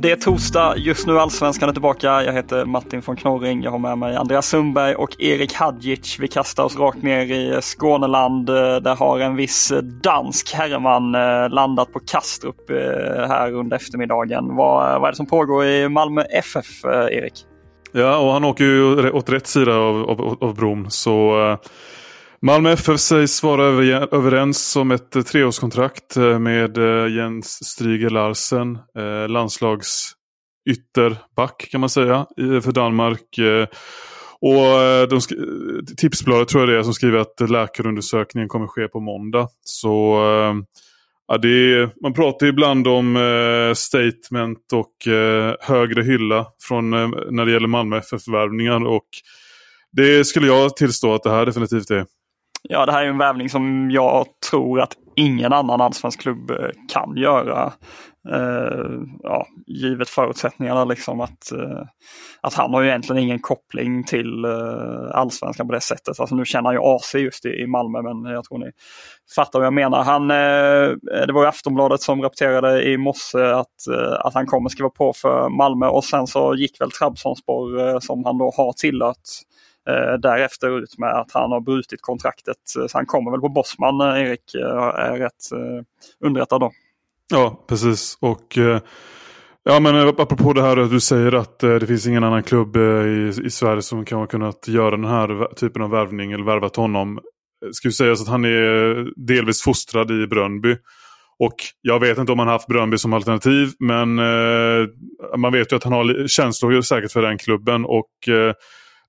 Det är torsdag, just nu Allsvenskan är tillbaka. Jag heter Martin von Knorring. Jag har med mig Andreas Sundberg och Erik Hadjic. Vi kastar oss rakt ner i Skåneland. Eh, där har en viss eh, dansk herreman eh, landat på Kastrup här under eftermiddagen. Vad, vad är det som pågår i Malmö FF, Erik? Ja, och han åker ju åt rätt sida av, av, av bron. Så Malmö FF sägs vara överens om ett eh, treårskontrakt eh, med eh, Jens Stryger Larsen, landslagsytterback kan man säga för Danmark. Och de Tipsbladet tror jag det är som skriver att läkarundersökningen kommer ske på måndag. Så ja, det är, man pratar ibland om statement och högre hylla från när det gäller Malmö FF-värvningar. Och det skulle jag tillstå att det här definitivt är. Ja, det här är en värvning som jag tror att ingen annan allsvensk klubb eh, kan göra. Uh, ja, givet förutsättningarna liksom att, uh, att han har ju egentligen ingen koppling till uh, allsvenskan på det sättet. Alltså nu känner han ju AC just i, i Malmö men jag tror ni fattar vad jag menar. Han, det var ju Aftonbladet som rapporterade i morse att, att han kommer skriva på för Malmö och sen så gick väl Trabzonspor som han då har tillhört Eh, därefter ut med att han har brutit kontraktet. Eh, så han kommer väl på Bosman, eh, Erik är rätt underrättad då. Ja, precis. Och Ja men apropå det här att du säger att det finns ingen annan klubb i, i Sverige som kan ha kunnat göra den här typen av värvning eller värvat honom. Ska ju sägas att han är delvis fostrad i Brönby. Och jag vet inte om han haft Brönby som alternativ men eh, man vet ju att han har känslor säkert för den klubben. Och eh,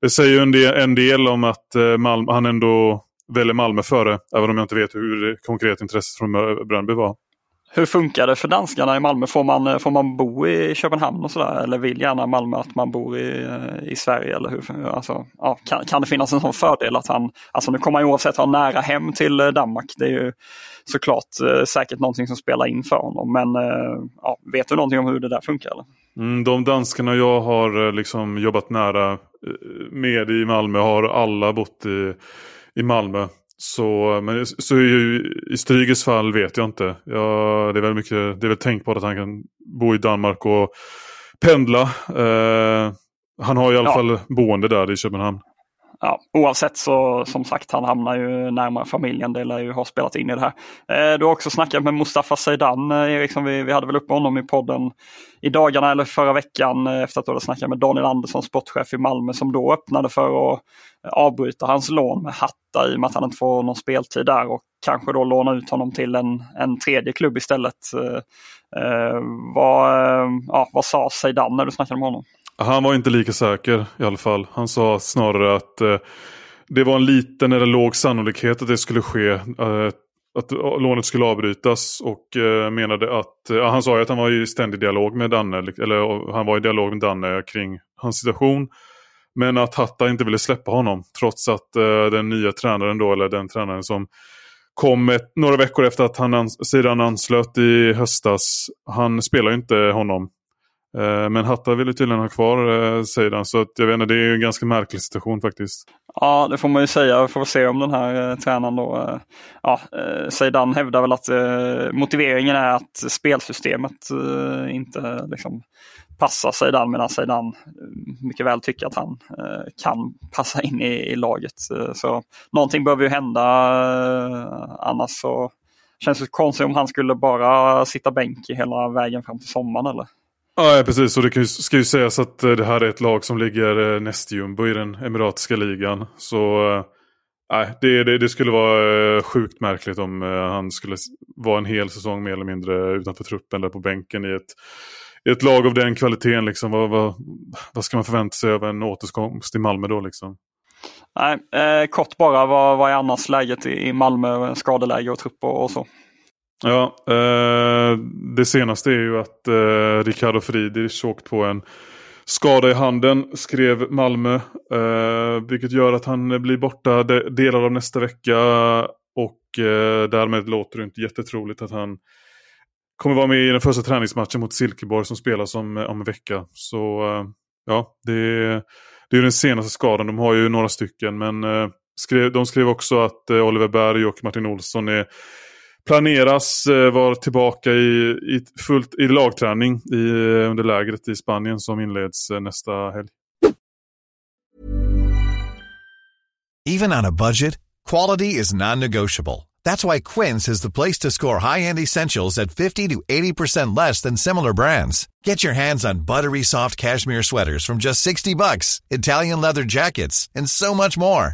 det säger ju en del, en del om att eh, Malmö, han ändå väljer Malmö före. Även om jag inte vet hur konkret intresset från Brönnby var. Hur funkar det för danskarna i Malmö? Får man, eh, får man bo i Köpenhamn och sådär? Eller vill gärna Malmö att man bor i, eh, i Sverige? Eller hur? Alltså, ja, kan, kan det finnas en sån fördel att han, alltså nu kommer han oavsett ha nära hem till Danmark. Det är ju såklart eh, säkert någonting som spelar in för honom. Men eh, ja, vet du någonting om hur det där funkar? Eller? Mm, de danskarna jag har liksom jobbat nära med i Malmö har alla bott i, i Malmö. Så, men, så i, i Strygers fall vet jag inte. Ja, det, är väl mycket, det är väl tänkbart att han kan bo i Danmark och pendla. Eh, han har i alla ja. fall boende där i Köpenhamn ja, oavsett så som sagt han hamnar ju närmare familjen. Det lär ju ha spelat in i det här. Eh, du har också snackat med Mustafa Zeidan eh, Eriksson. Vi, vi hade väl uppe honom i podden i dagarna eller förra veckan eh, efter att du hade snackat med Daniel Andersson, sportchef i Malmö som då öppnade för att eh, avbryta hans lån med Hatta i och med att han inte får någon speltid där och kanske då låna ut honom till en, en tredje klubb istället. Eh, eh vad, eh, ja, vad sa Zeidan när du snackade med honom? Han var inte lika säker i alla fall. Han sa snarare att eh, det var en liten eller låg sannolikhet att det skulle ske. Eh, att eh, lånet skulle avbrytas och eh, menade att, eh, han sa ju att han var i ständig dialog med Danne, eller eh, han var i dialog med Danne kring hans situation. Men att Hatta inte ville släppa honom trots att eh, den nya tränaren då, eller den tränaren som kom ett, några veckor efter att han ans sedan anslöt i höstas. Han spelar ju inte honom Eh, men Hatta ville tydligen ha kvar eh, sidan Zeidan så att jag vet inte, det är en ganska märklig situation faktiskt. Ja, det får man ju säga. Vi får se om den här eh, tränaren då... Eh, ja, eh, Zeidan hävdar väl att eh, motiveringen är att spelsystemet eh, inte liksom, passar Zeidan medan Zeidan eh, mycket väl tycker att han eh, kan passa in i, i laget. Så någonting behöver ju hända annars så känns det konstigt om han skulle bara sitta bänk hela vägen fram till sommaren eller? Ja, precis. Och det ska ju sägas att eh, det här är ett lag som ligger eh, näst jumbo i den emiratiska ligan. Så eh, nej, det, det, det, skulle vara sjukt märkligt om han skulle vara en hel säsong mer eller mindre utanför truppen eller på bänken i ett i ett lag av den kvaliteten, liksom, vad, vad, vad ska man förvänta sig av en återkomst i Malmö då? Liksom? Nej, eh, kort bara, vad, vad är annars läget i Malmö? Skadeläge och trupp och, och så? Ja, eh, det senaste är ju att eh, Ricardo Friedrich åkt på en skada i handen, skrev Malmö. Eh, vilket gör att han blir borta de delar av nästa vecka. Och eh, därmed låter det inte jättetroligt att han kommer vara med i den första träningsmatchen mot Silkeborg som spelas om, eh, om en vecka. Så eh, ja, det, det är den senaste skadan. De har ju några stycken men eh, skrev, de skrev också att eh, Oliver Berg och Martin Olsson är planeras eh, vara tillbaka i, i, fullt, i lagträning i, eh, under lägret i Spanien som inleds eh, nästa helg. Even on a budget, quality is non-negotiable. That's why Quince is the place to score high-end essentials at 50 to 80% less than similar brands. Get your hands on buttery soft cashmere sweaters from just 60 bucks, Italian leather jackets, and so much more.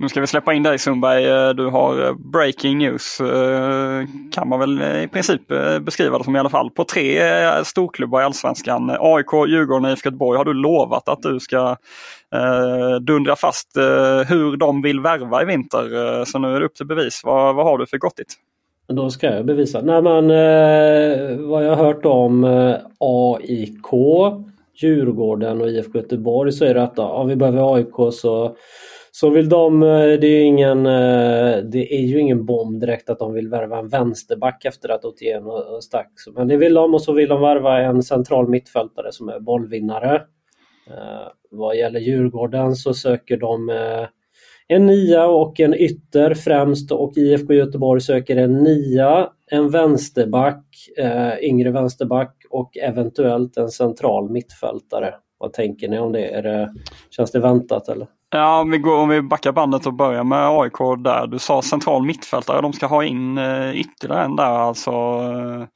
Nu ska vi släppa in dig Sundberg. Eh, du har eh, breaking news eh, kan man väl i princip beskriva det som i alla fall. På tre storklubbar i Allsvenskan, AIK, Djurgården och IFK Göteborg har du lovat att du ska eh, dundra fast eh, hur de vill värva i vinter. Så nu är det upp till bevis. Vad, vad har du för gottigt? Då ska jag bevisa. Nej men eh, vad jag har hört om eh, AIK, Djurgården och IFK Göteborg så är det att om vi behöver AIK så så vill de, eh, det är, ingen, eh, det är ju ingen bomb direkt att de vill värva en vänsterback efter att Otieno stack. Men det vill de och så vill de värva en central mittfältare som är bollvinnare. Eh, vad gäller Djurgården så söker de en nia och en ytter främst och IFK Göteborg söker en nia, en vänsterback, yngre vänsterback och eventuellt en central mittfältare. Vad tänker ni om det? Är det känns det väntat eller? Ja, om vi, går, om vi backar bandet och börjar med AIK där. Du sa central mittfältare, de ska ha in eh, ytterligare en där alltså. Eh,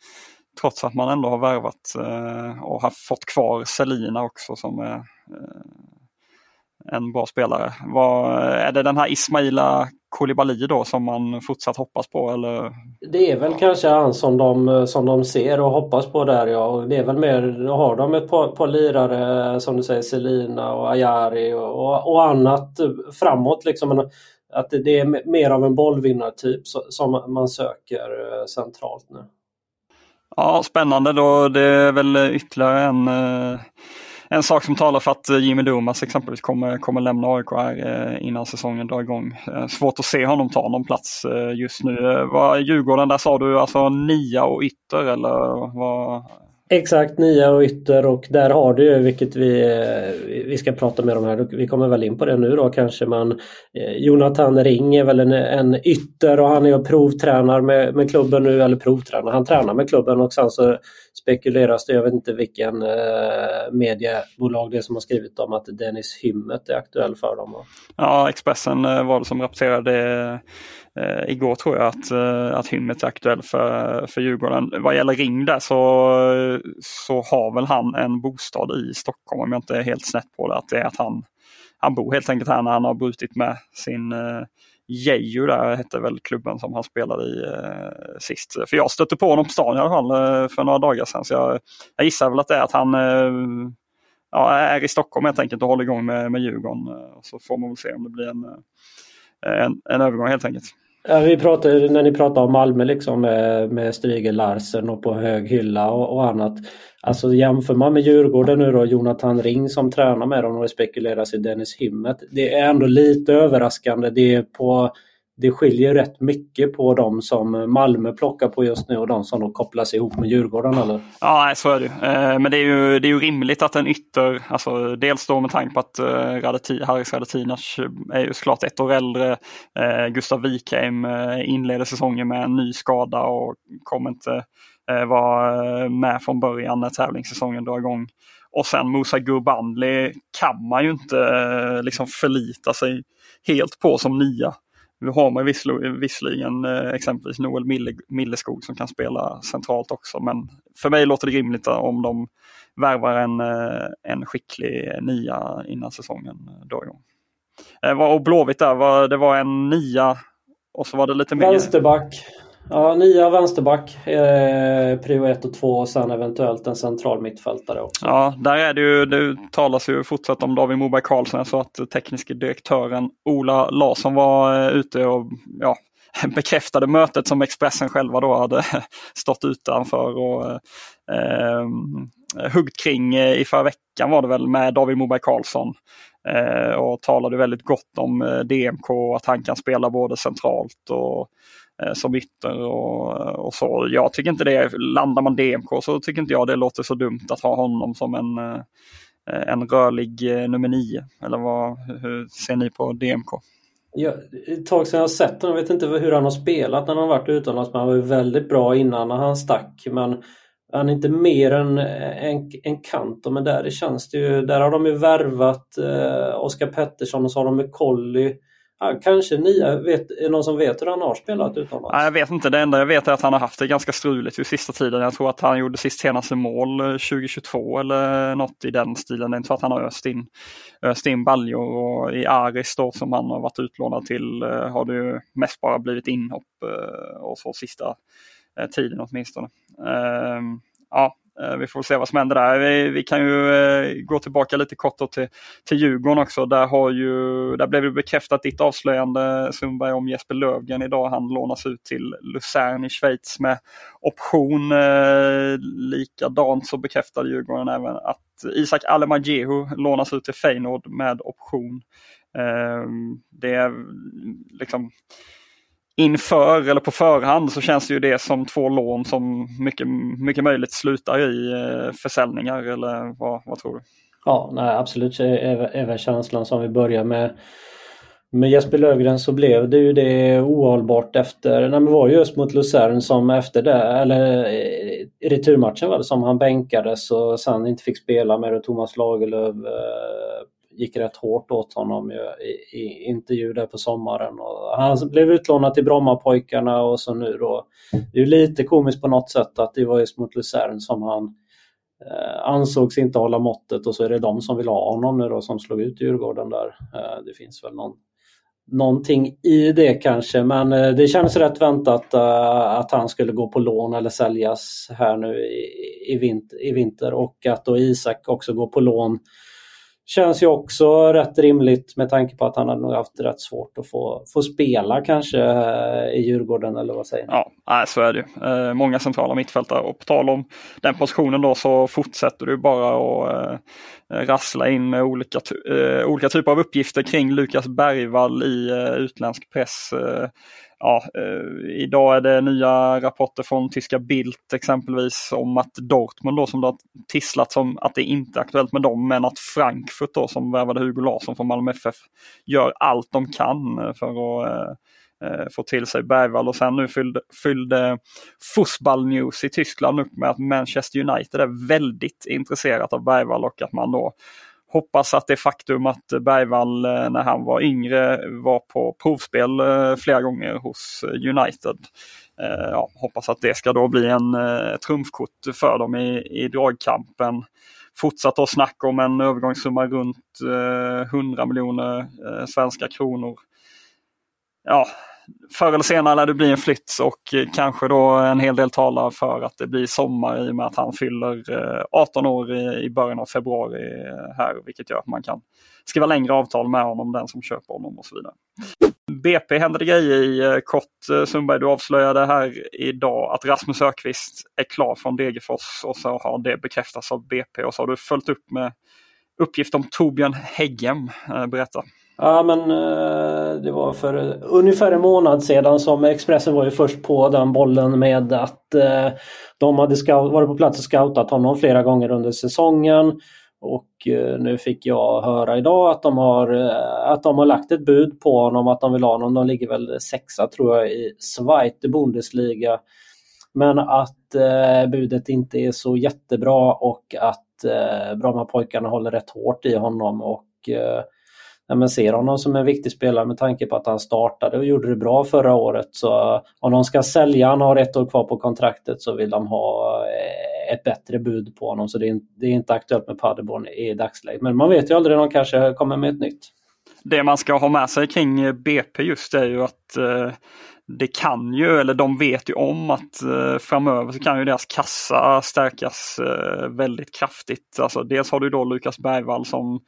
trots att man ändå har värvat eh, och har fått kvar Selina också som är en bra spelare. Var, är det den här Ismaila Koulibaly då som man fortsatt hoppas på? Eller? Det är väl kanske han som de, som de ser och hoppas på där ja. Det är väl mer, har de ett par, par lirare som du säger Selina och Ayari och, och, annat framåt liksom. Att det, det är mer av en bollvinnartyp som man söker eh, centralt nu. Ja, spännande då. Det är väl ytterligare en eh, en sak som talar för att eh, Jimmy Domas exempelvis kommer, kommer lämna AIK här eh, innan säsongen drar igång. Eh, svårt att se honom ta någon plats just nu. Vad, Djurgården, där sa du alltså nia och ytter eller vad? Exakt, nia och ytter och där har du ju vilket vi, eh, vi ska prata mer om här. Vi kommer väl in på det nu då kanske man eh, Jonathan Ring är väl en, en ytter och han är och provtränar med, med klubben nu, eller provtränar, han tränar med klubben och sen så spekuleras det, jag vet inte vilken eh, mediebolag det är som har skrivit om att Dennis Hymmet är aktuell för dem. Ja, Expressen eh, var det som rapporterade eh, igår tror jag att, eh, att Hymmet är aktuell för, för Djurgården. Vad gäller Ring där så, så har väl han en bostad i Stockholm om jag inte är helt snett på det. Att det är att han, han bor helt enkelt här när han har brutit med sin eh, Jeju där hette väl klubben som han spelade i eh, sist. För jag stötte på honom på stan i alla fall eh, för några dagar sedan. Så jag, jag gissar väl att det är att han eh, ja, är i Stockholm helt enkelt och håller igång med, med Djurgården. Eh, så får man väl se om det blir en, eh, en, en övergång helt enkelt. Ja, vi pratade, när ni pratade om Malmö liksom med, med Stryger Larsen och på hög hylla och, och, annat. Alltså jämför man med Djurgården nu då, Jonathan Ring som tränar med dem och det spekuleras i Dennis Himmet. Det är ändå lite överraskande. Det är på det skiljer rätt mycket på de som Malmö plockar på just nu och de som då kopplas ihop med Djurgården eller? Ja, så är det eh, Men det är, ju, det är ju rimligt att en ytter, alltså dels då med tanke på att eh, Radeti, Haris Radetinac är ju såklart ett år äldre. Eh, Gustav Wikheim inleder säsongen med en ny skada och kommer inte vara med från början när tävlingssäsongen drar igång. Och sen Musa Gurbanli kan man ju inte liksom förlita sig helt på som nia. Nu har man visserligen eh, exempelvis Noel Milleskog som kan spela centralt också men för mig låter det rimligt om de värvar en, eh, en skicklig nia innan säsongen drar igång. Eh, och Blåvitt där, det var en nia och så var det lite mer... Vänsterback. Ja, nya vänsterback, eh, prio 1 och 2 och sen eventuellt en central mittfältare också. Ja, där är det ju, det talas ju fortsatt om David Moberg Karlsson. så att tekniske direktören Ola Larsson var eh, ute och ja, bekräftade mötet som Expressen själva då hade stått utanför och eh, eh huggt kring eh, i förra veckan var det väl med David Moberg Karlsson. Eh, och talade väldigt gott om eh, DMK och att han kan spela både centralt och Eh, som ytter och, och, så. Jag tycker inte det, landar man DMK så tycker inte jag det låter så dumt att ha honom som en, eh, en rörlig eh, nummer nio. Eller vad, hur ser ni på DMK? Ja, ett tag sedan jag sett honom, jag vet inte hur han har spelat när han varit utomlands, men han var väldigt bra innan när han stack. Men han är inte mer än en, en kant, men där det känns det ju, där har de ju värvat eh, Oskar Pettersson och så har de med Colly Ja, kanske nia. Vet, är det någon som vet hur han har spelat utomlands? Nej, jag vet inte. Det enda jag vet är att han har haft det ganska struligt vid sista tiden. Jag tror att han gjorde sitt senaste mål eh, 2022 eller något i den stilen. Det är inte så att han har öst in, öst in baljor. Och I Aris då, som han har varit utlånad till eh, har det ju mest bara blivit inhopp eh, och så sista tiden åtminstone. Ehm, ja, Eh, vi får se vad som händer där. Vi, vi kan ju eh, gå tillbaka lite kort till, till Djurgården också. Där, har ju, där blev det bekräftat ditt avslöjande Sundberg om Jesper Lövgren idag. Han lånas ut till Luzern i Schweiz med option. Eh, likadant så bekräftade Djurgården även att Isak Alemajehu lånas ut till Feyenoord med option. Det är liksom inför eller på förhand så känns ju det som två lån som mycket, mycket möjligt slutar i eh, försäljningar eller vad, vad tror du? Ja, nej, absolut är känslan som vi börjar med med Jesper Lövgren så blev det ju det ohållbart efter, nej men var just mot Luzern som efter det, eller eh, i returmatchen var det som han bänkades och sen inte fick spela med Thomas Lagerlöf eh, gick rätt hårt åt honom i, i intervju där på sommaren. Och han blev utlånad till Brommapojkarna och så nu då. Det är lite komiskt på något sätt att det var just mot Luzern som han eh, ansågs inte hålla måttet och så är det de som vill ha honom nu då som slog ut Djurgården där. Eh, det finns väl någon, någonting i det kanske men eh, det känns rätt väntat eh, att han skulle gå på lån eller säljas här nu i, i, vinter, i vinter och att då Isak också går på lån Känns ju också rätt rimligt med tanke på att han hade nog haft rätt svårt att få, få spela kanske eh, i Djurgården eller vad säger ni? Ja, så är det ju. Eh, många centrala mittfältare och på tal om den positionen då så fortsätter du bara att eh, rassla in med olika, eh, olika typer av uppgifter kring Lukas Bergvall i eh, utländsk press ja, eh, idag är det nya rapporter från tyska Bild exempelvis om att Dortmund då som det har tisslat som att det inte är aktuellt med dem men att Frankfurt då som värvade Hugo Larsson från Malmö FF gör allt de kan eh, för att eh, eh, få till sig Bergvall. Och sen nu fyllde, fyllde Fussball News i Tyskland upp med att Manchester United är väldigt intresserat av Bergvall och att man då hoppas att det faktum att Bergvall eh, när han var yngre var på provspel eh, flera gånger hos eh, United. Ja, hoppas att det ska då bli en trumfkort för dem i, i dragkampen. Fortsatt att snacka om en övergångssumma runt 100 miljoner svenska kronor. Ja, förr eller senare lär det bli en flytt och eh, kanske då en hel del talar för att det blir sommar i och med att han fyller eh, 18 år i början av februari eh, här vilket gör att man kan skriva längre avtal med honom, den som köper honom och så vidare. BP hände det grejer i kort. Sundberg, du avslöjade här idag att Rasmus Ökvist är klar från Degerfors och så har det bekräftats av BP och så har du följt upp med uppgift om Torbjörn Häggem. Berätta. Ja men eh, det var för ungefär en månad sedan som Expressen var ju först på den bollen med att eh, de hade varit på plats och scoutat honom flera gånger under säsongen. Och eh, nu fick jag höra idag att de, har, att de har lagt ett bud på honom, att de vill ha honom. De ligger väl sexa tror jag i Zweite Bundesliga. Men att budet inte är så jättebra och att eh, Brommapojkarna håller rätt hårt i honom. och när man ser honom som en viktig spelare med tanke på att han startade och gjorde det bra förra året. Så eh, om de ska sälja, han har ett år kvar på kontraktet, så vill de ha eh, ett bättre bud på honom. Så det är, det är inte aktuellt med Paderborn i dagsläget. Men man vet ju aldrig, de kanske kommer med ett nytt. Det man ska ha med sig kring eh, BP just är ju att eh det kan ju, eller de vet ju om att eh, framöver så kan ju deras kassa stärkas eh, väldigt kraftigt. Alltså, dels har du då Lukas Bergvall som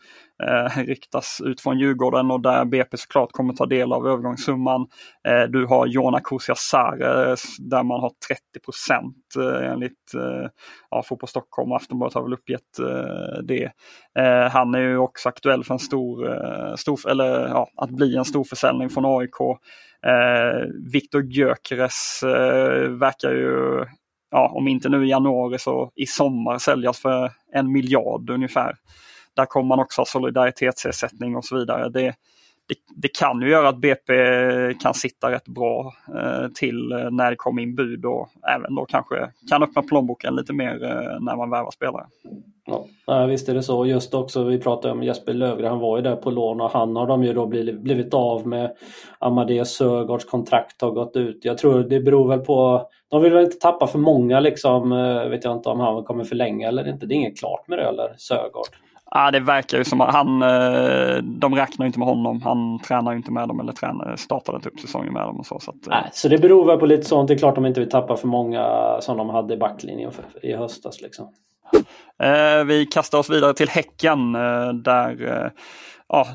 eh, ryktas ut från Djurgården och där BP såklart kommer ta del av övergångssumman. Eh, du har Jona Kusiasare där man har 30 procent eh, enligt eh, ja, Fotboll Stockholm och Aftonbladet har väl uppgett eh, det. Eh, han är ju också aktuell för en stor, eh, stor eller ja, att bli en stor försäljning från AIK. Eh, Viktor Gyökeres eh, verkar ju, ja, om inte nu i januari så i sommar säljas för en miljard ungefär. Där kommer man också ha solidaritetsersättning och så vidare. Det, det, det, kan ju göra att BP kan sitta rätt bra eh, till eh, när det kommer in bud och även då kanske kan öppna plånboken lite mer eh, när man värvar spelare. Ja, visst är det så. Just också, vi pratade om Jesper Lövgren, han var ju där på lån och han har de ju då blivit, blivit av med. Amadeus Sögaards kontrakt har gått ut. Jag tror det beror väl på, de vill väl inte tappa för många liksom. Eh, vet jag inte om han kommer förlänga eller inte. Det är inget klart med det eller Sögaard. Ja, det verkar ju som att han, eh, de räknar inte med honom. Han tränar inte med dem eller tränar, startade inte upp säsongen med dem. Och så, så, att, eh. Nej, så det beror väl på lite sånt. Det är klart de inte vill tappa för många som de hade i backlinjen i höstas. Liksom. Eh, vi kastar oss vidare till Häcken där ja,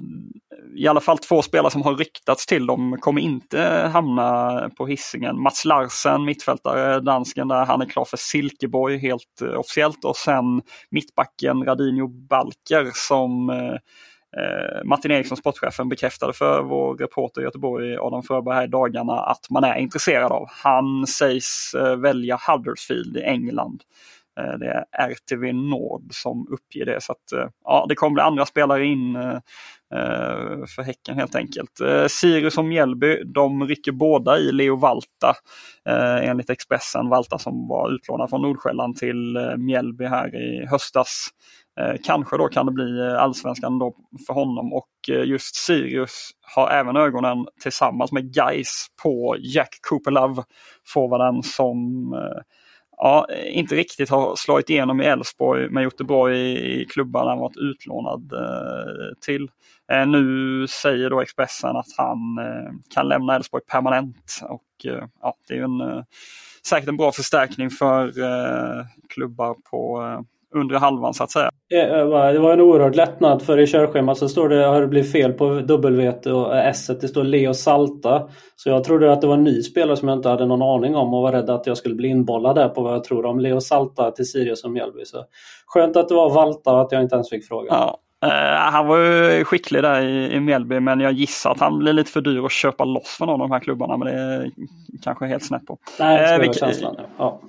i alla fall två spelare som har ryktats till dem kommer inte hamna på hissingen. Mats Larsen, mittfältare, dansken där, han är klar för Silkeborg helt eh, officiellt och sen mittbacken Radinho Balker som eh, eh, Martin Eriksson, sportchefen, bekräftade för vår reporter i Göteborg, Adam Fröberg, här i dagarna att man är intresserad av. Han sägs eh, välja Huddersfield i England. Eh, det är RTV Nord som uppger det. Så att, eh, ja, det kommer bli andra spelare in eh, för Häcken helt enkelt. Sirius och Mjällby, de rycker båda i Leo Valta enligt Expressen. Valta som var utlånad från Nordsjälland till Mjällby här i höstas. Kanske då kan det bli allsvenskan då för honom och just Sirius har även ögonen tillsammans med Geis på Jack Cooper Love, forwarden som ja, inte riktigt har slagit igenom i Elfsborg men gjort det bra i, i klubbarna han varit utlånad eh, till. Eh, nu säger då Expressen att han eh, kan lämna Elfsborg permanent och eh, ja, det är en, eh, säkert en bra förstärkning för eh, klubbar på eh, undre halvan så att säga. Det var en oerhörd lättnad för i körschemat så står det, har det blivit fel på W och S. Det står Leo Salta. Så jag trodde att det var en ny spelare som jag inte hade någon aning om och var rädd att jag skulle bli inbollad där på vad jag tror om Leo Salta till Sirius och Mjällby. Så skönt att det var Valta och att jag inte ens fick fråga. Ja. Uh, han var ju skicklig där i, i Mjällby men jag gissar att han blir lite för dyr att köpa loss från någon av de här klubbarna. Men det är kanske helt snett på. Nej, det uh, känslan. Ja.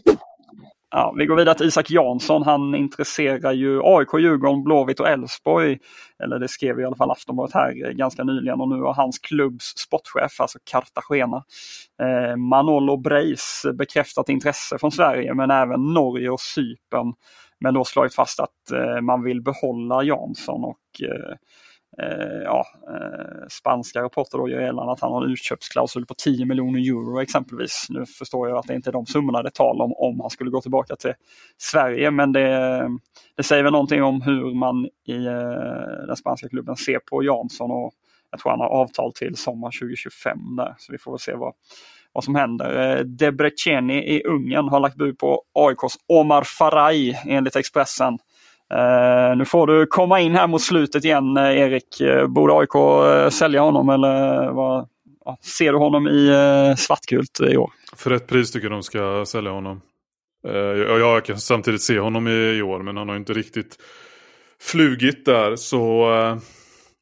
Ja, vi går vidare till Isak Jansson. Han intresserar ju AIK, Djurgården, Blåvitt och Elfsborg. Eller det skrev i alla fall Aftonbladet här eh, ganska nyligen och nu har hans klubbs sportchef, alltså Cartagena, eh, Manolo Breis bekräftat intresse från Sverige men även Norge och Cypern. Men då slagit fast att eh, man vill behålla Jansson och eh, eh, ja, eh, spanska rapporter då gör gällande att han har en utköpsklausul på 10 miljoner euro exempelvis. Nu förstår jag att det inte är de summorna det talar om om han skulle gå tillbaka till Sverige men det, det säger väl någonting om hur man i eh, den spanska klubben ser på Jansson och jag tror han har avtal till sommar 2025 där så vi får väl se vad, vad som händer. Eh, Debreceni i Ungern har lagt bud på AIKs Omar Faraj enligt Expressen. Uh, nu får du komma in här mot slutet igen uh, Erik. Uh, borde AIK uh, sälja honom eller vad, ser du honom i uh, svartgult i år? För rätt pris tycker jag de ska sälja honom. Uh, jag, jag kan samtidigt se honom i, i, år men han har inte riktigt flugit där så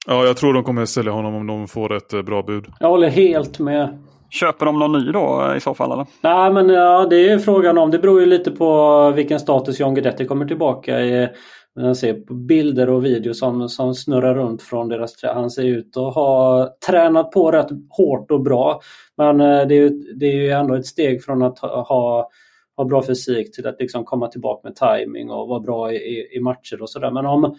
ja, jag tror de kommer sälja honom om de får ett bra bud. Jag håller helt med. Köper de någon ny då i så fall? Eller? Nej men ja, det är frågan om. Det beror ju lite på vilken status John Guidetti kommer tillbaka i. Man ser på bilder och videos som, som snurrar runt från deras. Han ser ut att ha tränat på rätt hårt och bra. Men eh, det är ju, det är ju ändå ett steg från att ha, ha bra fysik till att liksom komma tillbaka med timing och vara bra i, i matcher och sådär. Men om,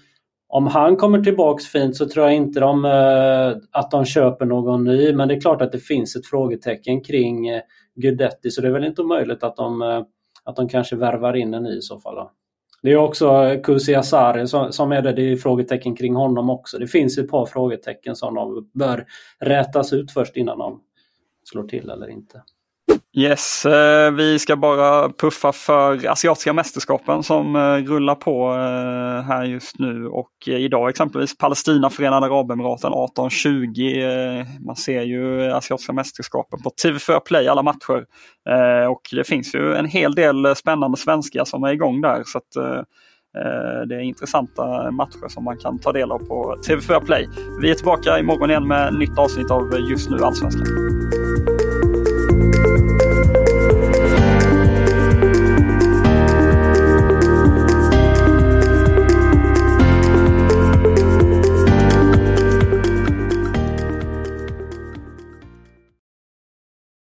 om han kommer tillbaks fint så tror jag inte de, eh, att de köper någon ny. Men det är klart att det finns ett frågetecken kring eh, Gudetti så det är väl inte omöjligt att de, att de kanske värvar in en ny i så fall. Då. Det är också Kusi Asari som, är det. Det är frågetecken kring honom också. Det finns ett par frågetecken som de bör rätas ut först innan de slår till eller inte. Yes, eh, vi ska bara puffa för asiatiska mästerskapen som eh, rullar på eh, här just nu och idag exempelvis Palestina, Förenade Arabemiraten 18.20. Man ser ju asiatiska mästerskapen på TV4 Play alla matcher. Och det finns ju en hel del spännande svenskar som är igång där. så att det är intressanta matcher som man kan ta del av på TV4 Play. Vi är tillbaka imorgon igen med nytt avsnitt av Just nu Allsvenskan.